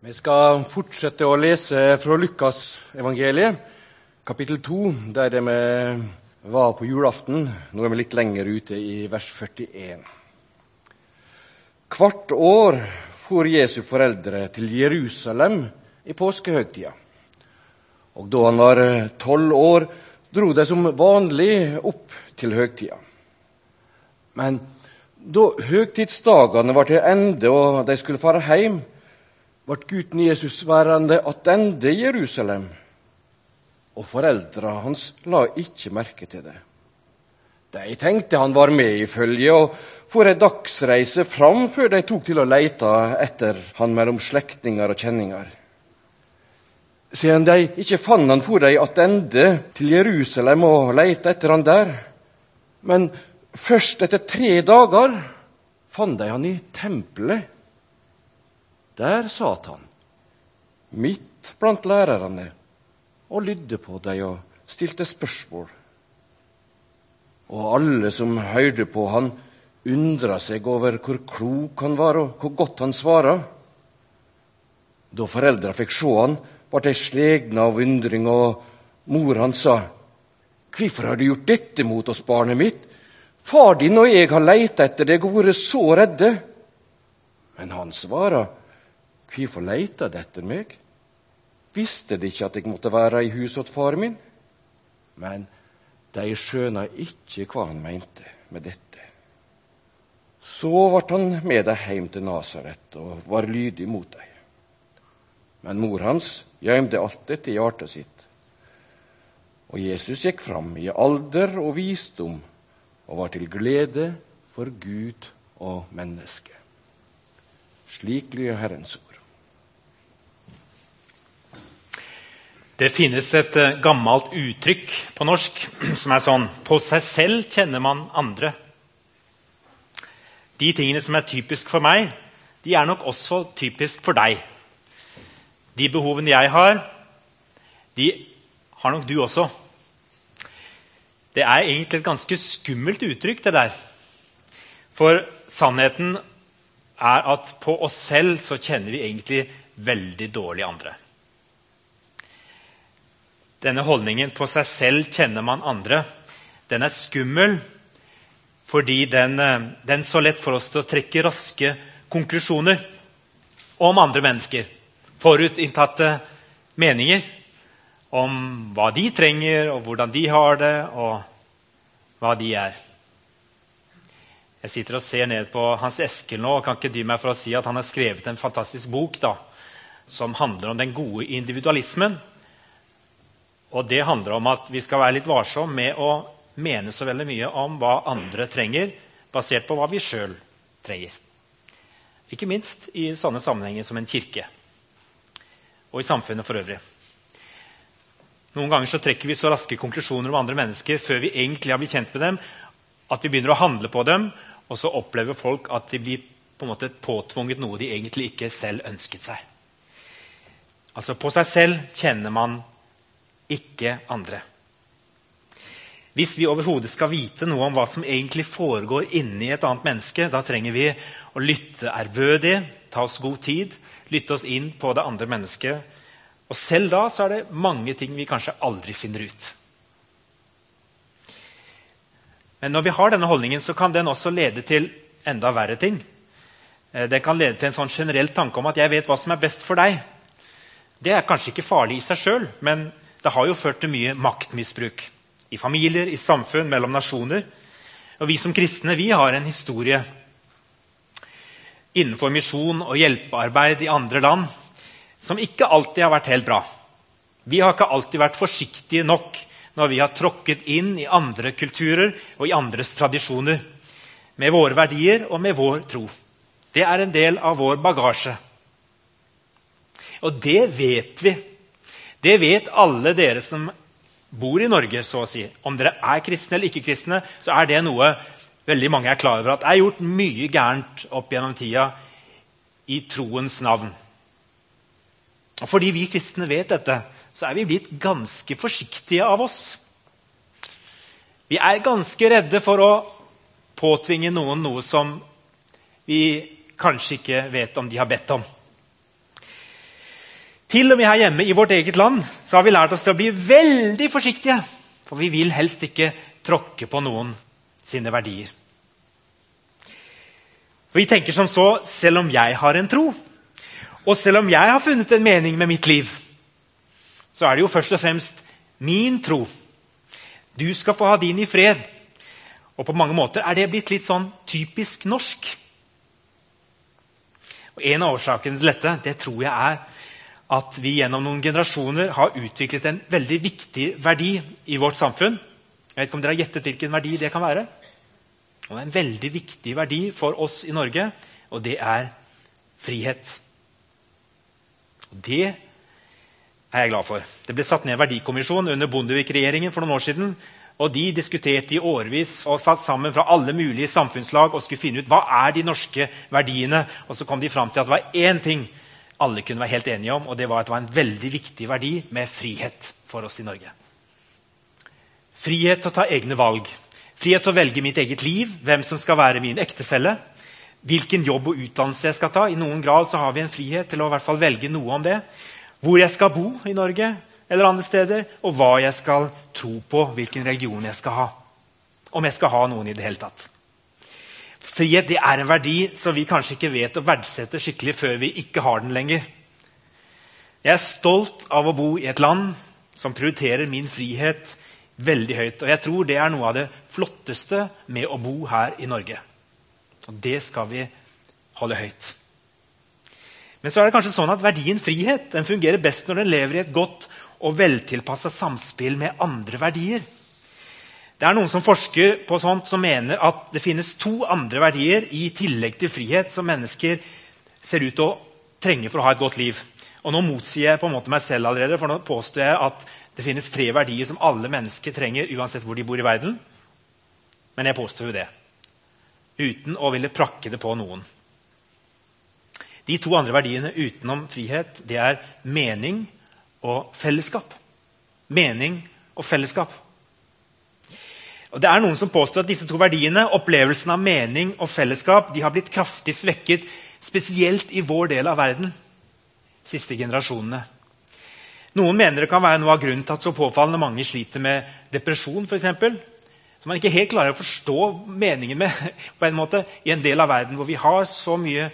Vi skal fortsette å lese fra Lukas evangeliet, kapittel 2, der vi var på julaften. Nå er vi litt lenger ute i vers 41. Hvert år for Jesu foreldre til Jerusalem i påskehøgtida. Og da han var tolv år, dro de som vanlig opp til høgtida. Men da høgtidsdagene var til ende og de skulle fare hjem, ble gutten Jesus værende attende i Jerusalem, og foreldra hans la ikke merke til det. De tenkte han var med i følget, og for ei dagsreise fram før de tok til å leite etter han mellom slektninger og kjenninger. Siden de ikke fant han, for de attende til Jerusalem og leite etter han der. Men først etter tre dager fant de han i tempelet der satt han, midt blant lærerne, og lydde på dem og stilte spørsmål. Og alle som hørte på han, undra seg over hvor klok han var, og hvor godt han svara. Da foreldra fikk se han, ble de slegne av undring, og mor hans sa, Hvorfor har du gjort dette mot oss, barnet mitt? Far din og jeg har leita etter deg og vært så redde. Men han svara, Hvorfor leita de etter meg? Visste de ikke at jeg måtte være i huset åt far min? Men de skjøna ikke hva han mente med dette. Så ble han med dem hjem til Nasaret og var lydig mot dem. Men mor hans gjemte alt dette i hjertet sitt. Og Jesus gikk fram i alder og visdom og var til glede for Gud og mennesket. Slik lyder Herrens ord. Det finnes et eh, gammelt uttrykk på norsk som er sånn På seg selv kjenner man andre. De tingene som er typisk for meg, de er nok også typisk for deg. De behovene jeg har, de har nok du også. Det er egentlig et ganske skummelt uttrykk, det der. For sannheten er at på oss selv så kjenner vi egentlig veldig dårlig andre. Denne holdningen på seg selv kjenner man andre. Den er skummel fordi den, eh, den så lett for oss til å trekke raske konklusjoner om andre mennesker. Forutinntatte meninger om hva de trenger, og hvordan de har det, og hva de er. Jeg sitter og ser ned på Hans Eskil nå og kan ikke dy meg for å si at han har skrevet en fantastisk bok da, som handler om den gode individualismen. Og det handler om at vi skal være litt varsomme med å mene så veldig mye om hva andre trenger, basert på hva vi sjøl trenger. Ikke minst i sånne sammenhenger som en kirke. Og i samfunnet for øvrig. Noen ganger så trekker vi så raske konklusjoner om andre mennesker før vi egentlig har blitt kjent med dem, at vi begynner å handle på dem, og så opplever folk at de blir på en måte påtvunget noe de egentlig ikke selv ønsket seg. Altså På seg selv kjenner man ikke andre. Hvis vi overhodet skal vite noe om hva som egentlig foregår inni et annet menneske, da trenger vi å lytte ærbødig, ta oss god tid, lytte oss inn på det andre mennesket. Og selv da så er det mange ting vi kanskje aldri finner ut. Men når vi har denne holdningen, så kan den også lede til enda verre ting. Den det kan lede til en sånn generell tanke om at 'jeg vet hva som er best for deg'. Det er kanskje ikke farlig i seg sjøl, men det har jo ført til mye maktmisbruk. I familier, i samfunn, mellom nasjoner. Og Vi som kristne vi har en historie innenfor misjon og hjelpearbeid i andre land som ikke alltid har vært helt bra. Vi har ikke alltid vært forsiktige nok når vi har tråkket inn i andre kulturer og i andres tradisjoner. Med våre verdier og med vår tro. Det er en del av vår bagasje. Og det vet vi det vet alle dere som bor i Norge, så å si. Om dere er kristne eller ikke kristne, så er det noe veldig mange er klar over. At det er gjort mye gærent opp gjennom tida i troens navn. Og fordi vi kristne vet dette, så er vi blitt ganske forsiktige av oss. Vi er ganske redde for å påtvinge noen noe som vi kanskje ikke vet om de har bedt om. Til og med her hjemme i vårt eget land så har vi lært oss til å bli veldig forsiktige. For vi vil helst ikke tråkke på noen sine verdier. Vi tenker som så selv om jeg har en tro, og selv om jeg har funnet en mening med mitt liv, så er det jo først og fremst min tro. Du skal få ha din i fred. Og på mange måter er det blitt litt sånn typisk norsk. Og En av årsakene til dette det tror jeg er at vi gjennom noen generasjoner har utviklet en veldig viktig verdi i vårt samfunn. Jeg vet ikke om dere har gjettet hvilken verdi det kan være? Og En veldig viktig verdi for oss i Norge, og det er frihet. Og Det er jeg glad for. Det ble satt ned en verdikommisjon under Bondevik-regjeringen for noen år siden. og De diskuterte i årevis og satt sammen fra alle mulige samfunnslag og skulle finne ut hva er de norske verdiene. Og Så kom de fram til at det var én ting alle kunne være helt enige om, og det var at det var en veldig viktig verdi med frihet for oss i Norge. Frihet til å ta egne valg. Frihet til å velge mitt eget liv, hvem som skal være min ektefelle. Hvilken jobb og utdannelse jeg skal ta. I noen grad så har vi en frihet til å i hvert fall velge noe om det. Hvor jeg skal bo i Norge eller andre steder, og hva jeg skal tro på, hvilken religion jeg skal ha. Om jeg skal ha noen i det hele tatt. Frihet det er en verdi som vi kanskje ikke vet å verdsette skikkelig før vi ikke har den lenger. Jeg er stolt av å bo i et land som prioriterer min frihet veldig høyt. Og jeg tror det er noe av det flotteste med å bo her i Norge. Og det skal vi holde høyt. Men så er det kanskje sånn at verdien frihet den fungerer best når den lever i et godt og veltilpassa samspill med andre verdier. Det er noen som forsker på sånt som mener at det finnes to andre verdier i tillegg til frihet som mennesker ser ut til å trenge for å ha et godt liv. Og Nå motsier jeg på en måte meg selv allerede, for nå påstår jeg at det finnes tre verdier som alle mennesker trenger uansett hvor de bor i verden. Men jeg påstår jo det. Uten å ville prakke det på noen. De to andre verdiene utenom frihet det er mening og fellesskap. Mening og fellesskap. Og det er noen som påstår at disse to verdiene, opplevelsen av mening og fellesskap, de har blitt kraftig svekket, spesielt i vår del av verden. siste generasjonene. Noen mener det kan være noe av grunnen til at så påfallende mange sliter med depresjon. For eksempel, som man ikke helt klarer å forstå meningen med på en måte, i en del av verden hvor vi har så mye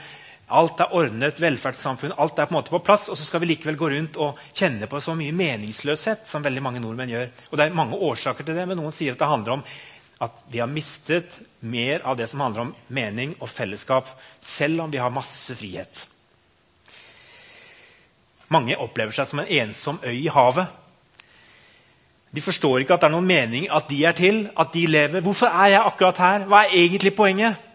Alt er ordnet, velferdssamfunn, alt er på en måte på plass. Og så skal vi likevel gå rundt og kjenne på så mye meningsløshet som veldig mange nordmenn gjør. Og det er mange årsaker til det, men noen sier at det handler om at vi har mistet mer av det som handler om mening og fellesskap, selv om vi har masse frihet. Mange opplever seg som en ensom øy i havet. De forstår ikke at det er noen mening at de er til, at de lever. Hvorfor er jeg akkurat her? Hva er egentlig poenget?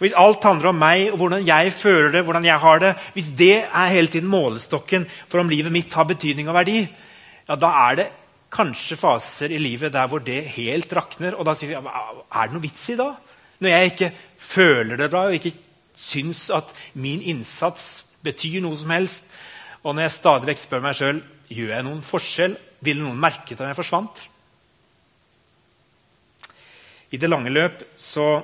Hvis alt handler om meg og hvordan jeg føler det, hvordan jeg har det, hvis det er hele tiden målestokken for om livet mitt har betydning og verdi, ja, da er det kanskje faser i livet der hvor det helt rakner. Og da sier vi ja, er det noe vits i da? Når jeg ikke føler det bra og ikke syns at min innsats betyr noe som helst. Og når jeg stadig vekk spør meg sjøl gjør jeg noen forskjell, ville noen merket at jeg forsvant? I det lange løp så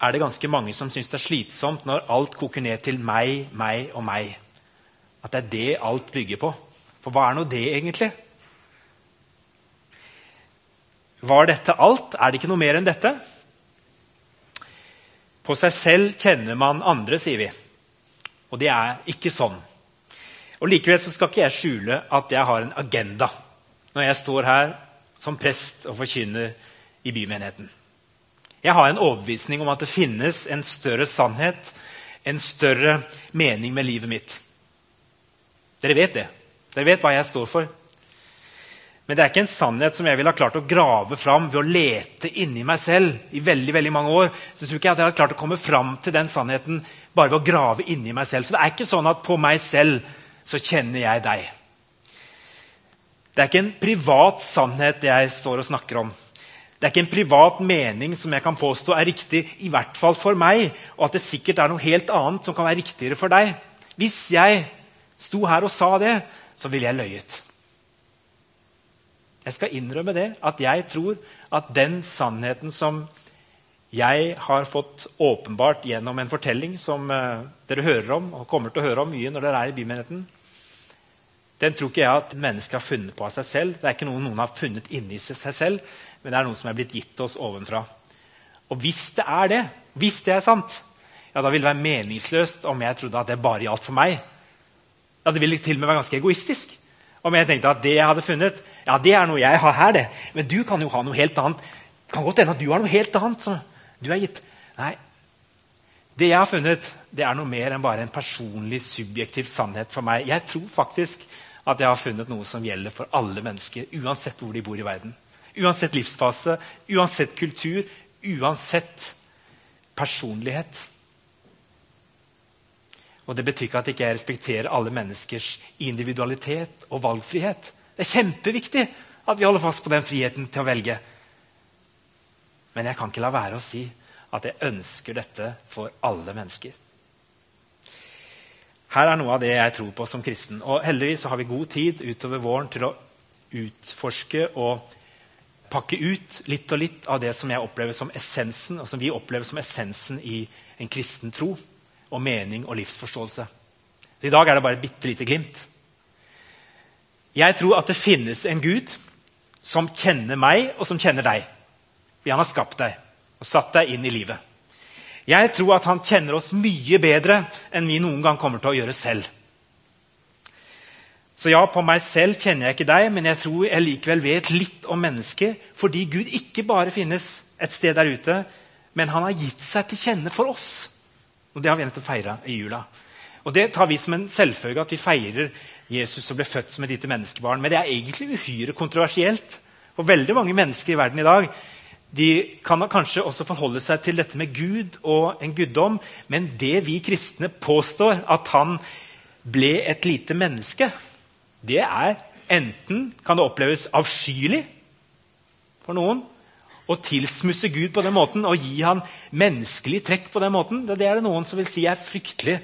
er det ganske mange som syns det er slitsomt når alt koker ned til meg, meg og meg. At det er det alt bygger på. For hva er nå det, egentlig? Var dette alt? Er det ikke noe mer enn dette? På seg selv kjenner man andre, sier vi. Og det er ikke sånn. Og Likevel så skal ikke jeg skjule at jeg har en agenda når jeg står her som prest og forkynner i bymenigheten. Jeg har en overbevisning om at det finnes en større sannhet, en større mening med livet mitt. Dere vet det. Dere vet hva jeg står for. Men det er ikke en sannhet som jeg ville ha klart å grave fram ved å lete inni meg selv i veldig veldig mange år. Så jeg tror ikke at jeg hadde klart å komme fram til den sannheten bare ved å grave inni meg selv. Så det er ikke sånn at på meg selv så kjenner jeg deg. Det er ikke en privat sannhet jeg står og snakker om. Det er ikke en privat mening som jeg kan påstå er riktig, i hvert fall for meg, og at det sikkert er noe helt annet som kan være riktigere for deg. Hvis jeg sto her og sa det, så ville jeg løyet. Jeg skal innrømme det, at jeg tror at den sannheten som jeg har fått åpenbart gjennom en fortelling som uh, dere hører om, og kommer til å høre om mye når dere er i bymenigheten, Den tror ikke jeg at mennesket har funnet på av seg selv. Det er ikke noe noen har funnet inni seg selv, men det er noe som er blitt gitt oss ovenfra. Og hvis det er det, hvis det er sant, ja, da ville det være meningsløst om jeg trodde at det bare gjaldt for meg. Ja, Det ville til og med være ganske egoistisk om jeg tenkte at det jeg hadde funnet, ja, det er noe jeg har her. det. Men du kan jo ha noe helt annet. Det kan godt hende at du har noe helt annet som du er gitt. Nei, det jeg har funnet, det er noe mer enn bare en personlig, subjektiv sannhet for meg. Jeg tror faktisk at jeg har funnet noe som gjelder for alle mennesker, uansett hvor de bor i verden. Uansett livsfase, uansett kultur, uansett personlighet. Og Det betyr ikke at jeg ikke respekterer alle menneskers individualitet og valgfrihet. Det er kjempeviktig at vi holder fast på den friheten til å velge. Men jeg kan ikke la være å si at jeg ønsker dette for alle mennesker. Her er noe av det jeg tror på som kristen. Og heldigvis har vi god tid utover våren til å utforske og pakke ut litt og litt av det som jeg opplever som essensen, og som vi opplever som essensen i en kristen tro og mening og livsforståelse. Så I dag er det bare et bitte lite glimt. Jeg tror at det finnes en Gud som kjenner meg, og som kjenner deg. Han har skapt deg og satt deg inn i livet. Jeg tror at han kjenner oss mye bedre enn vi noen gang kommer til å gjøre selv. Så ja, på meg selv kjenner jeg ikke deg, men jeg tror jeg likevel vet litt om mennesker, fordi Gud ikke bare finnes et sted der ute, men han har gitt seg til kjenne for oss. Og Det har vi nettopp feire i jula. Og Det tar vi som en selvfølge at vi feirer Jesus som ble født som et lite menneskebarn. Men det er egentlig uhyre kontroversielt. For veldig mange mennesker i verden i dag de kan kanskje også forholde seg til dette med Gud og en guddom, men det vi kristne påstår, at han ble et lite menneske, det er enten kan det oppleves avskyelig for noen å tilsmusse Gud på den måten og gi han menneskelig trekk på den måten. Det er det noen som vil si er fryktelig.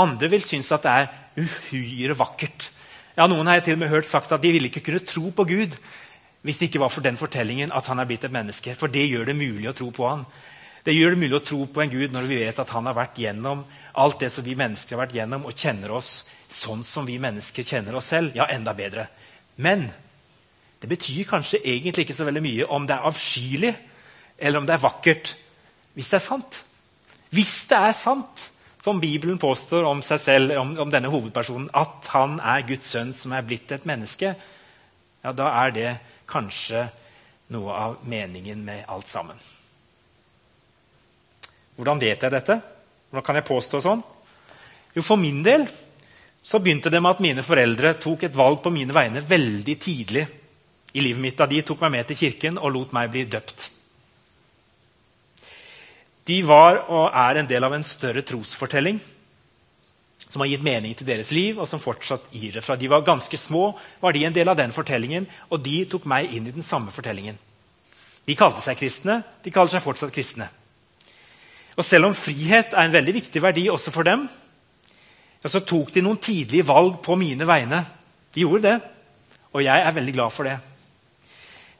Andre vil synes at det er uhyre vakkert. Ja, Noen har jeg til og med hørt sagt at de ville ikke kunne tro på Gud hvis det ikke var for den fortellingen at han er blitt et menneske. For det gjør det mulig å tro på han. Det gjør det mulig å tro på en Gud når vi vet at han har vært gjennom alt det som vi mennesker har vært gjennom, og kjenner oss sånn som vi mennesker kjenner oss selv. Ja, enda bedre. Men det betyr kanskje egentlig ikke så veldig mye om det er avskyelig eller om det er vakkert, hvis det er sant. Hvis det er sant, som Bibelen påstår om seg selv, om, om denne hovedpersonen, at han er Guds sønn som er blitt et menneske, ja, da er det kanskje noe av meningen med alt sammen. Hvordan vet jeg dette? Hvordan kan jeg påstå sånn? Jo, For min del så begynte det med at mine foreldre tok et valg på mine vegne veldig tidlig i livet mitt da de tok meg med til kirken og lot meg bli døpt. De var og er en del av en større trosfortelling som har gitt mening til deres liv, og som fortsatt gir det. Fra de var ganske små, var de en del av den fortellingen, og de tok meg inn i den samme fortellingen. De kalte seg kristne, de kaller seg fortsatt kristne. Og Selv om frihet er en veldig viktig verdi også for dem, så tok de noen tidlige valg på mine vegne. De gjorde det, og jeg er veldig glad for det.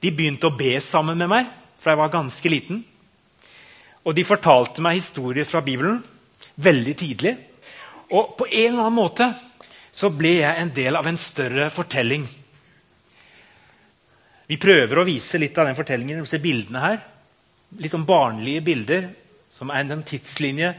De begynte å be sammen med meg fra jeg var ganske liten. Og de fortalte meg historier fra Bibelen veldig tidlig. Og på en eller annen måte så ble jeg en del av en større fortelling. Vi prøver å vise litt av den fortellingen. Se bildene her. Litt om barnlige bilder, som er en tidslinje.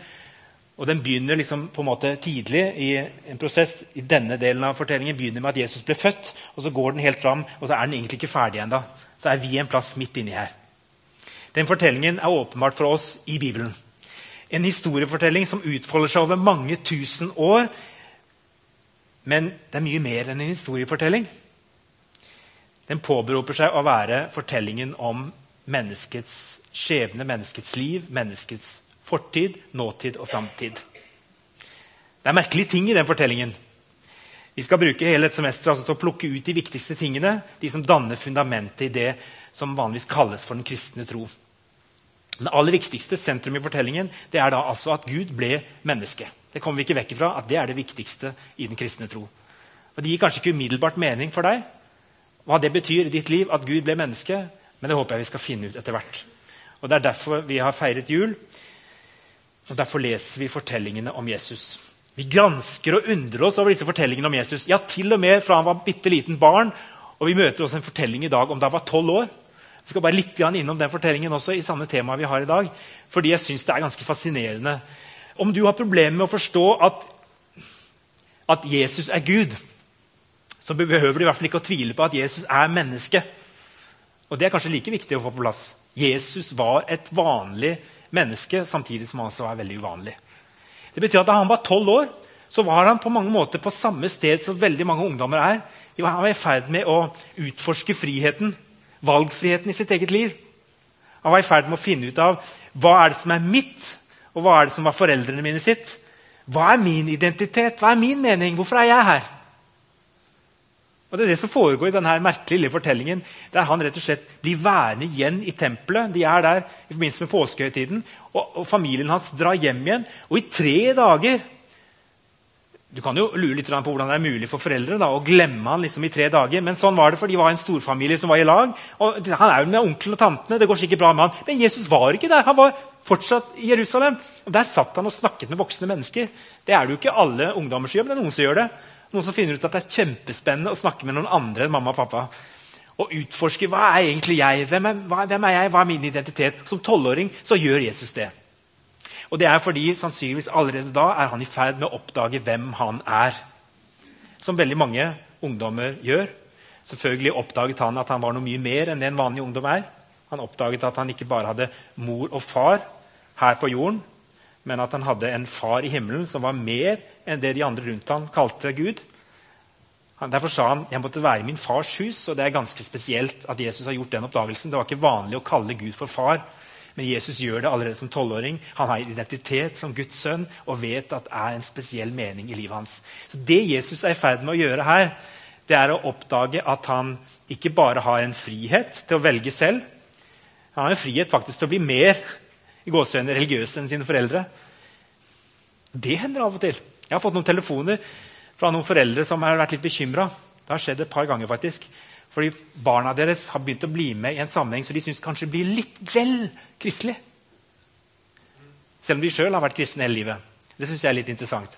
Og Den begynner liksom på en måte tidlig i en prosess. i denne delen av fortellingen begynner med at Jesus ble født, og så går den helt fram, og så er den egentlig ikke ferdig ennå. Så er vi en plass midt inni her. Den fortellingen er åpenbart for oss i Bibelen. En historiefortelling som utfolder seg over mange tusen år. Men det er mye mer enn en historiefortelling. Den påberoper seg å være fortellingen om menneskets skjebne, menneskets liv, menneskets fortid, nåtid og framtid. Det er merkelige ting i den fortellingen. Vi skal bruke hele et semester altså til å plukke ut de viktigste tingene, de som danner fundamentet i det som vanligvis kalles for den kristne tro. Den aller viktigste sentrum i fortellingen det er da altså at Gud ble menneske. Det kommer vi ikke vekk ifra, at det er det viktigste i den kristne tro. Og Det gir kanskje ikke umiddelbart mening for deg hva det betyr i ditt liv at Gud ble menneske, men det håper jeg vi skal finne ut etter hvert. Og Det er derfor vi har feiret jul, og derfor leser vi fortellingene om Jesus. Vi gransker og undrer oss over disse fortellingene om Jesus. Ja, til og med fra han var bitte liten barn. Og vi møter også en fortelling i dag om da han var tolv år. Vi skal bare litt innom den fortellingen også i samme tema vi har i dag. Fordi jeg synes det er ganske fascinerende. Om du har problemer med å forstå at, at Jesus er Gud, så behøver du i hvert fall ikke å tvile på at Jesus er menneske. Og det er kanskje like viktig å få på plass. Jesus var et vanlig menneske, samtidig som han også var veldig uvanlig. Det betyr at Da han var tolv år, så var han på mange måter på samme sted som veldig mange ungdommer er. Han var i ferd med å utforske friheten, valgfriheten i sitt eget liv. Han var i ferd med å finne ut av hva er det som er mitt, og hva er det som var foreldrene mine sitt. Hva er min identitet? Hva er min mening? Hvorfor er jeg her? Og Det er det som foregår i denne merkelige lille fortellingen, der han rett og slett blir værende igjen i tempelet. De er der i forbindelse med påskehøytiden, og, og familien hans drar hjem igjen. Og i tre dager Du kan jo lure litt på hvordan det er mulig for foreldre da, å glemme han liksom i tre dager, men sånn var det, for de var en storfamilie som var i lag. og Han er jo med onkelen og tantene, det går sikkert bra med han. Men Jesus var ikke der. Han var fortsatt i Jerusalem. Og Der satt han og snakket med voksne mennesker. Det er det jo ikke alle ungdommer som gjør, men det er noen som gjør det. Noen som finner ut at det er kjempespennende å snakke med noen andre enn mamma og pappa. Og utforske hva er egentlig jeg, hvem er, hvem er jeg, hva er min identitet. Som tolvåring så gjør Jesus det. Og det er fordi sannsynligvis allerede da er han i ferd med å oppdage hvem han er. Som veldig mange ungdommer gjør. Selvfølgelig oppdaget han at han var noe mye mer enn det en vanlig ungdom er. Han oppdaget at han ikke bare hadde mor og far her på jorden, men at han hadde en far i himmelen som var mer enn det de andre rundt ham kalte Gud. Derfor sa han jeg måtte være i min fars hus. og Det er ganske spesielt at Jesus har gjort den oppdagelsen. Det var ikke vanlig å kalle Gud for far, men Jesus gjør det allerede som tolvåring. Han har identitet som Guds sønn og vet at det er en spesiell mening i livet hans. Så Det Jesus er i ferd med å gjøre her, det er å oppdage at han ikke bare har en frihet til å velge selv. Han har en frihet faktisk til å bli mer i gåsøgne religiøs enn sine foreldre. Det hender av og til. Jeg har fått noen telefoner fra noen foreldre som har vært litt bekymra. Det har skjedd et par ganger, faktisk. Fordi barna deres har begynt å bli med i en sammenheng så de syns kanskje blir litt vel kristelig. Selv om de sjøl har vært kristne hele livet. Det syns jeg er litt interessant.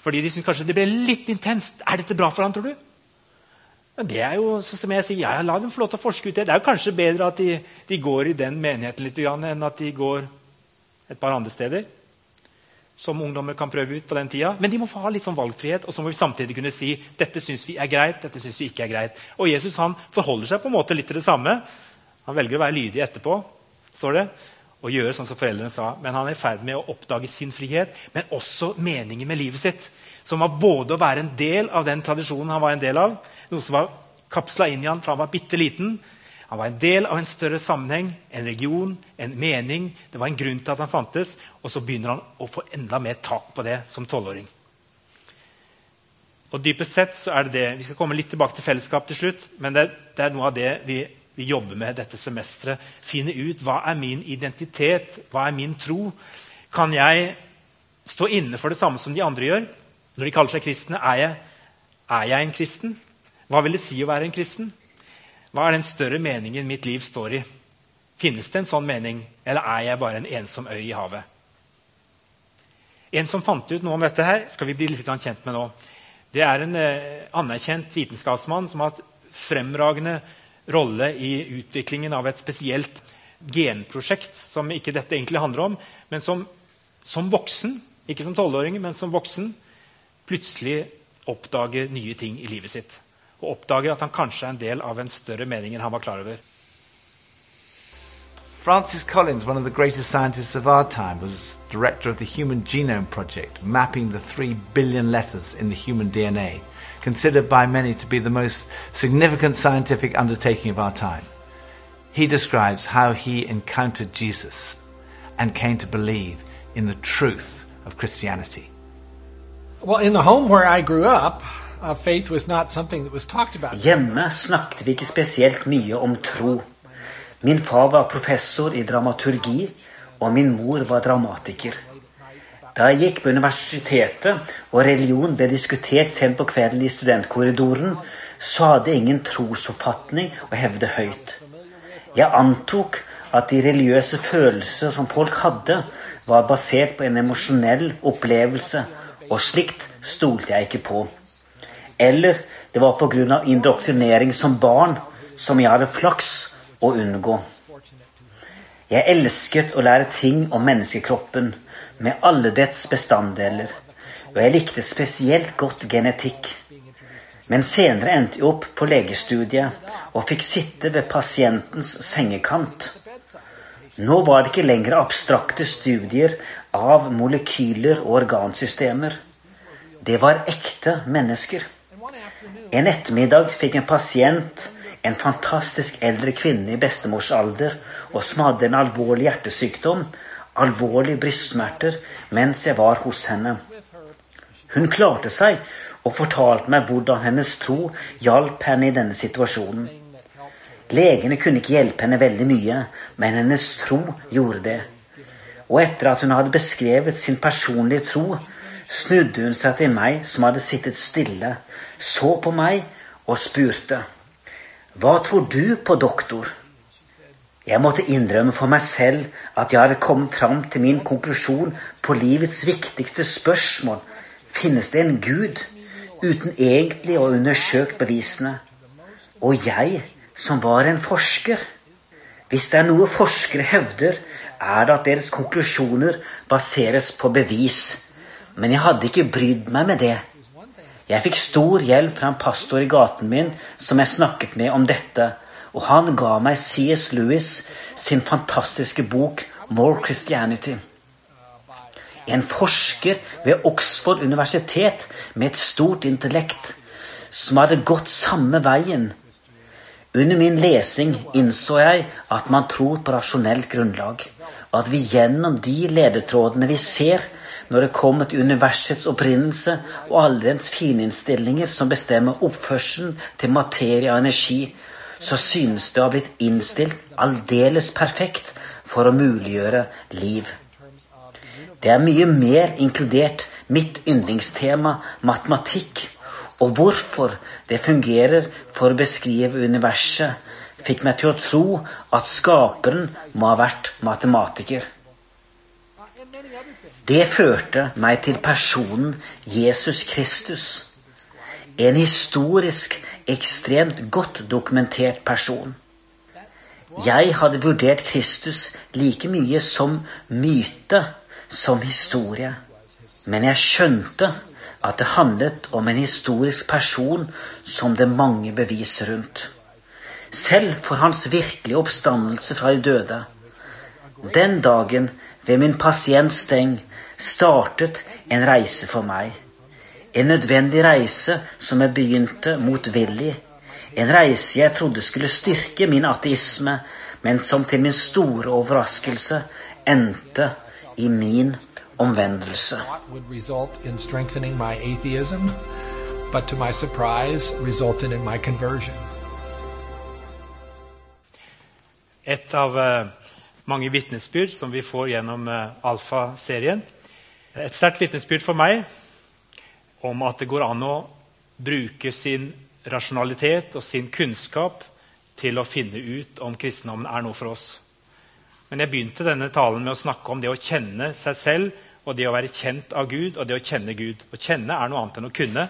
Fordi de syns kanskje det ble litt intenst. Er dette bra for ham, tror du? Men det er jo, som jeg sier, ja, La dem få lov til å forske ut det. Det er jo kanskje bedre at de, de går i den menigheten litt, enn at de går et par andre steder som ungdommer kan prøve ut på den tida. Men de må få ha litt sånn valgfrihet, og så må vi samtidig kunne si dette syns vi er greit, dette syns vi ikke er greit. Og Jesus han forholder seg på en måte litt til det samme. Han velger å være lydig etterpå, står det, og gjøre sånn som foreldrene sa. Men han er i ferd med å oppdage sin frihet, men også meningen med livet sitt. Som var både å være en del av den tradisjonen han var en del av, noe som var kapsla inn i han fra han var bitte liten, han var en del av en større sammenheng, en region, en mening. Det var en grunn til at han fantes. Og så begynner han å få enda mer tak på det som tolvåring. Og dypest sett så er det det. Vi skal komme litt tilbake til fellesskap til slutt. Men det, det er noe av det vi, vi jobber med dette semesteret. Finne ut hva er min identitet, hva er min tro. Kan jeg stå inne for det samme som de andre gjør? Når de kaller seg kristne, er jeg, er jeg en kristen? Hva vil det si å være en kristen? Hva er den større meningen mitt liv står i? Finnes det en sånn mening, eller er jeg bare en ensom øy i havet? En som fant ut noe om dette, her, skal vi bli litt kjent med nå. Det er en eh, anerkjent vitenskapsmann som har hatt fremragende rolle i utviklingen av et spesielt genprosjekt som ikke dette egentlig handler om, men som, som voksen, ikke som tolvåring, men som voksen, plutselig oppdager nye ting i livet sitt og oppdager at han kanskje er en del av en større mening enn han var klar over. Francis Collins, one of the greatest scientists of our time, was director of the Human Genome Project, mapping the 3 billion letters in the human DNA, considered by many to be the most significant scientific undertaking of our time. He describes how he encountered Jesus and came to believe in the truth of Christianity. Well, in the home where I grew up, Hjemme snakket vi ikke spesielt mye om tro. Min far var professor i dramaturgi, og min mor var dramatiker. Da jeg gikk på universitetet og religion ble diskutert sent på kvelden i studentkorridoren, så hadde ingen trosoppfatning å hevde høyt. Jeg antok at de religiøse følelser som folk hadde, var basert på en emosjonell opplevelse Og slikt stolte jeg ikke på. Eller det var pga. indoktrinering som barn som jeg hadde flaks å unngå. Jeg elsket å lære ting om menneskekroppen med alle dets bestanddeler, og jeg likte spesielt godt genetikk. Men senere endte jeg opp på legestudiet og fikk sitte ved pasientens sengekant. Nå var det ikke lenger abstrakte studier av molekyler og organsystemer. Det var ekte mennesker. En ettermiddag fikk en pasient, en fantastisk eldre kvinne i bestemors alder, og som hadde en alvorlig hjertesykdom, alvorlige brystsmerter, mens jeg var hos henne. Hun klarte seg og fortalte meg hvordan hennes tro hjalp henne i denne situasjonen. Legene kunne ikke hjelpe henne veldig mye, men hennes tro gjorde det. Og etter at hun hadde beskrevet sin personlige tro, snudde hun seg til meg som hadde sittet stille, så på meg og spurte, Hva tror du på, doktor? Jeg måtte innrømme for meg selv at jeg hadde kommet fram til min konklusjon på livets viktigste spørsmål. Finnes det en Gud? Uten egentlig å ha undersøkt bevisene. Og jeg som var en forsker. Hvis det er noe forskere hevder, er det at deres konklusjoner baseres på bevis. Men jeg hadde ikke brydd meg med det. Jeg fikk stor hjelp fra en pastor i gaten min som jeg snakket med om dette, og han ga meg C.S. Lewis sin fantastiske bok 'More Christianity'. En forsker ved Oxford universitet med et stort intellekt, som hadde gått samme veien under min lesing innså jeg at man tror på rasjonelt grunnlag, og at vi gjennom de ledetrådene vi ser når det kommer til universets opprinnelse og alle dens fininnstillinger som bestemmer oppførselen til materie og energi, så synes det å ha blitt innstilt aldeles perfekt for å muliggjøre liv. Det er mye mer inkludert mitt yndlingstema matematikk og hvorfor det fungerer for å beskrive universet, fikk meg til å tro at skaperen må ha vært matematiker. Det førte meg til personen Jesus Kristus. En historisk, ekstremt godt dokumentert person. Jeg hadde vurdert Kristus like mye som myte som historie. Men jeg skjønte at det handlet om en historisk person som det mange bevis rundt. Selv for hans virkelige oppstandelse fra de døde. Den dagen ved min pasients steng startet en reise for meg. En nødvendig reise som jeg begynte motvillig. En reise jeg trodde skulle styrke min ateisme, men som til min store overraskelse endte i min omvendelse. Et av uh, mange vitnesbyrd som vi får gjennom uh, Alfa-serien. Et sterkt vitnesbyrd for meg om at det går an å bruke sin rasjonalitet og sin kunnskap til å finne ut om kristendommen er noe for oss. Men jeg begynte denne talen med å snakke om det å kjenne seg selv og det å være kjent av Gud og det å kjenne Gud. Å kjenne er noe annet enn å kunne.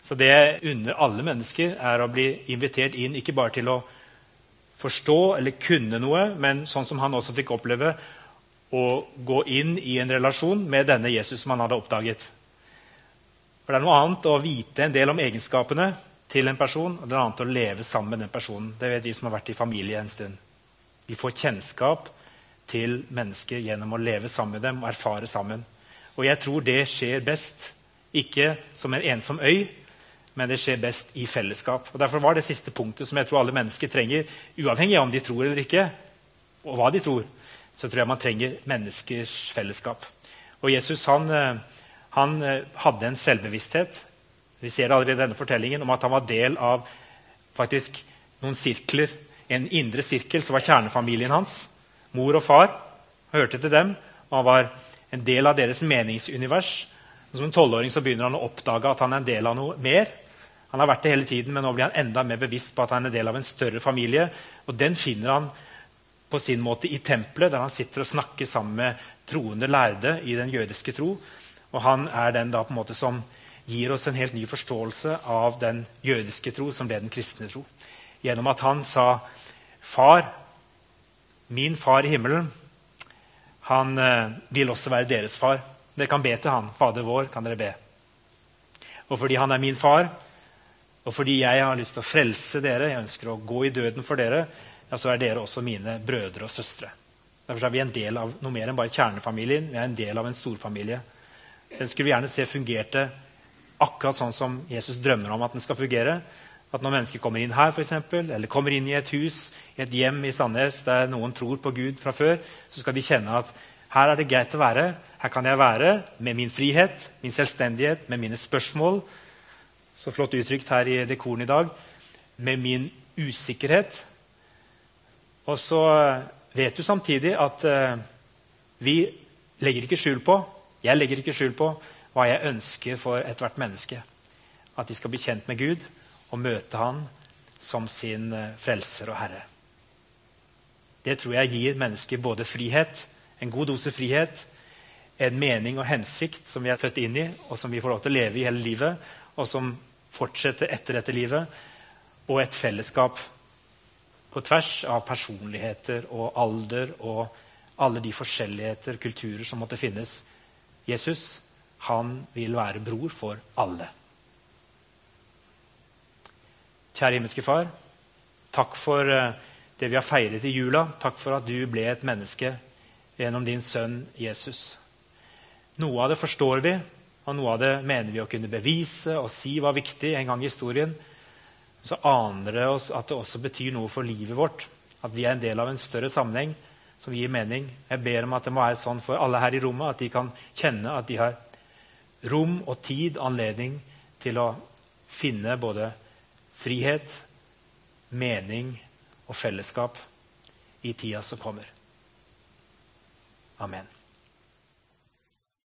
Så det under alle mennesker er å bli invitert inn ikke bare til å forstå eller kunne noe, men sånn som han også fikk oppleve, å gå inn i en relasjon med denne Jesus som han hadde oppdaget. For Det er noe annet å vite en del om egenskapene til en person, og det er noe annet å leve sammen med den personen. Det vet de som har vært i familie en stund. Vi får kjennskap til mennesker gjennom å leve sammen med dem og erfare sammen. Og jeg tror det skjer best ikke som en ensom øy, men det skjer best i fellesskap. Og Derfor var det siste punktet som jeg tror alle mennesker trenger, uavhengig av om de tror eller ikke, og hva de tror, så tror jeg man trenger menneskers fellesskap. Og Jesus han, eh, han eh, hadde en selvbevissthet vi ser allerede i denne fortellingen, om at han var del av faktisk noen sirkler. En indre sirkel som var kjernefamilien hans mor og far. Hørte til dem, og han var en del av deres meningsunivers. Som en tolvåring begynner han å oppdage at han er en del av noe mer. Han har vært det hele tiden, men nå blir han enda mer bevisst på at han er en del av en større familie. Og den finner han på sin måte i tempelet, der han sitter og snakker sammen med troende lærde i den jødiske tro. Og han er den da på en måte som gir oss en helt ny forståelse av den jødiske tro som ble den kristne tro. Gjennom at han sa, 'Far, min far i himmelen, han eh, vil også være deres far.' Dere kan be til han. Fader vår, kan dere be. Og fordi han er min far, og fordi jeg har lyst til å frelse dere, jeg ønsker å gå i døden for dere, ja, så er dere også mine brødre og søstre. Derfor er vi en del av noe mer enn bare kjernefamilien. Vi er en del av en storfamilie. Den skulle vi gjerne se fungerte akkurat sånn som Jesus drømmer om at den skal fungere. At når mennesker kommer inn her, for eksempel, eller kommer inn i et hus, i et hjem i Sandnes der noen tror på Gud fra før, så skal de kjenne at her er det greit å være. Her kan jeg være med min frihet, min selvstendighet, med mine spørsmål. Så flott uttrykt her i dekoren i dag. Med min usikkerhet. Og så vet du samtidig at uh, vi legger ikke skjul på, jeg legger ikke skjul på, hva jeg ønsker for ethvert menneske. At de skal bli kjent med Gud og møte Han som sin eh, frelser og herre. Det tror jeg gir mennesker både frihet, en god dose frihet, en mening og hensikt som vi er født inn i, og som vi får lov til å leve i hele livet, og som fortsetter etter dette livet, og et fellesskap på tvers av personligheter og alder og alle de forskjelligheter, kulturer, som måtte finnes. Jesus han vil være bror for alle. Kjære himmelske Far. Takk for eh, det vi har feiret i jula. Takk for at du ble et menneske gjennom din sønn Jesus. Noe av det forstår vi, og noe av det mener vi å kunne bevise og si var viktig en gang i historien. Så aner det oss at det også betyr noe for livet vårt. At vi er en del av en større sammenheng som gir mening. Jeg ber om at det må være sånn for alle her i rommet at de kan kjenne at de har rom og tid, anledning til å finne både frihet, mening og fellesskap i tida som kommer. Amen.